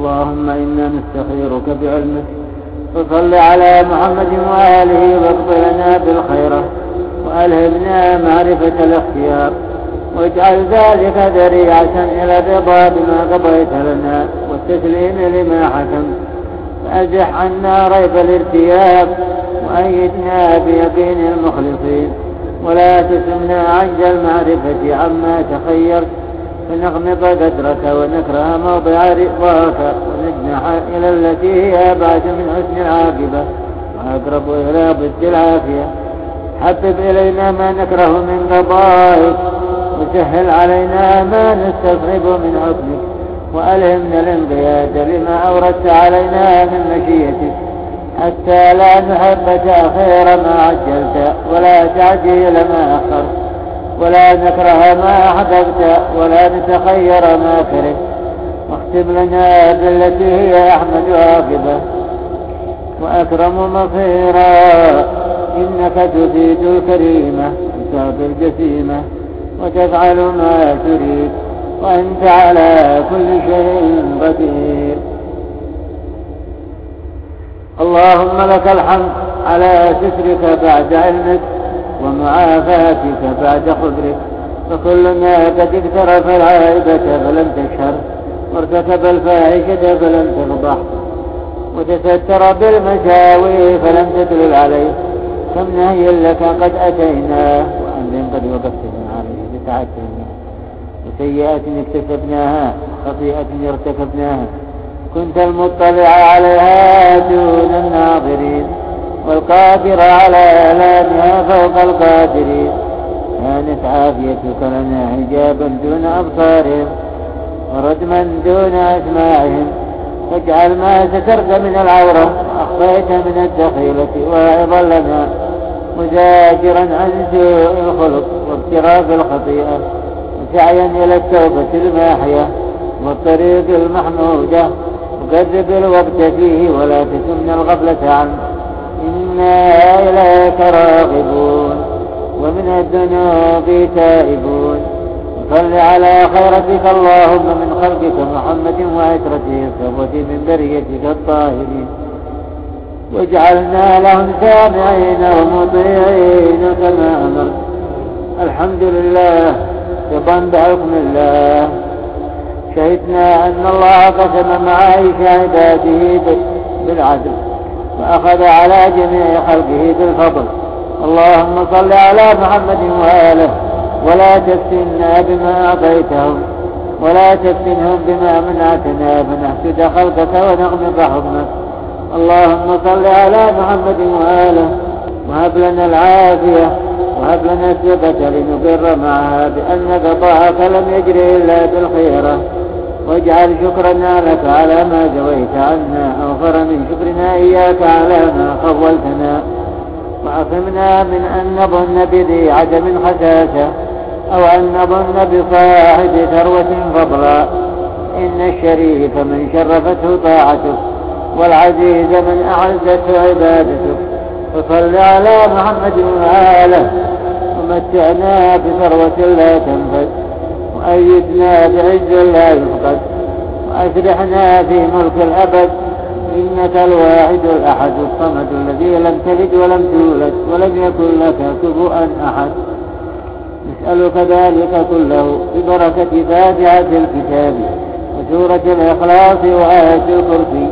اللهم إنا نستخيرك بعلمك فصل على محمد وآله واقض لنا بالخيرة وألهمنا معرفة الاختيار واجعل ذلك ذريعة إلى الرضا بما قضيت لنا والتسليم لما حكمت فأزح عنا ريب الارتياب وأيدنا بيقين المخلصين ولا تسمنا عند المعرفة عما تخيرت. فنغمض قدرك ونكره موضع رضاك ونجنح إلى التي هي أبعد من حسن العاقبة وأقرب إلى ضد العافية. حبب إلينا ما نكره من قضائك وسهل علينا ما نستصعب من حكمك. وألهمنا الانقياد لما أوردت علينا من مشيتك. حتى لا نحب تأخير ما عجلت ولا تعجيل ما أخرت. ولا نكره ما أحببت ولا نتخير ما كرهت واختم لنا بالتي هي أحمد عاقبة. وأكرم مصيرا إنك تزيد الكريمة وتعطي الجسيمة وتفعل ما تريد وأنت على كل شيء قدير اللهم لك الحمد على سترك بعد علمك ومعافاتك بعد خبرك فكلنا قد اقترف العائبة فلم تشهر وارتكب الفاحشة فلم تفضح وتستر بالمساوي فلم تدلل عليه كم نهي لك قد أتينا وأمر قد وقفتنا عليه بتعتنا وسيئات اكتسبناها خطيئة ارتكبناها كنت المطلع عليها دون الناظرين. والقادر على إعلانها فوق القادرين. كانت عافيتك لنا حجابا دون أبصارهم وردما دون أسماعهم. واجعل ما سترت من العورة وأخفيت من الدخيلة واعظا لنا مزاجرا عن سوء الخلق واقتراف الخطيئة وسعيا إلى التوبة الماحية والطريق المحمودة. وقرب الوقت فيه ولا تسمن الغفلة عنه. إنا إليك راغبون ومن الذنوب تائبون. صل على خيرتك اللهم من خلقك محمد وعترته الصفوة من بريتك الطاهرين. واجعلنا لهم سامعين ومطيعين كما أمرت. الحمد لله رضا بحكم الله. شهدنا أن الله قسم معايش عباده بالعدل. وأخذ على جميع خلقه بالفضل. اللهم صل على محمد وآله ولا تفتنا بما أعطيتهم ولا تفتنهم بما منعتنا فنحسد خلقك ونغمض حكمك اللهم صل على محمد وآله وهب لنا العافية وهب لنا الثبة لنقر معها بأن قضاءك لم يجري إلا بالخيرة. واجعل شكرنا لك على ما جويت عنا. أوفر من شكرنا إياك على ما خولتنا. وعصمنا من أن نظن بذي عدم خساسة أو أن نظن بصاحب ثروة فضلا. إن الشريف من شرفته طاعتك والعزيز من أعزته عبادتك فصل على محمد وآله. ومتعنا بثروة لا تنفد وأيدنا بعز لا يفقد وأسرحنا في ملك الأبد إنك الواحد الأحد الصمد الذي لم تلد ولم تولد ولم يكن لك كفوا أحد. نسألك ذلك كله ببركة فاتحة الكتاب وسورة الإخلاص وآية الكرسي.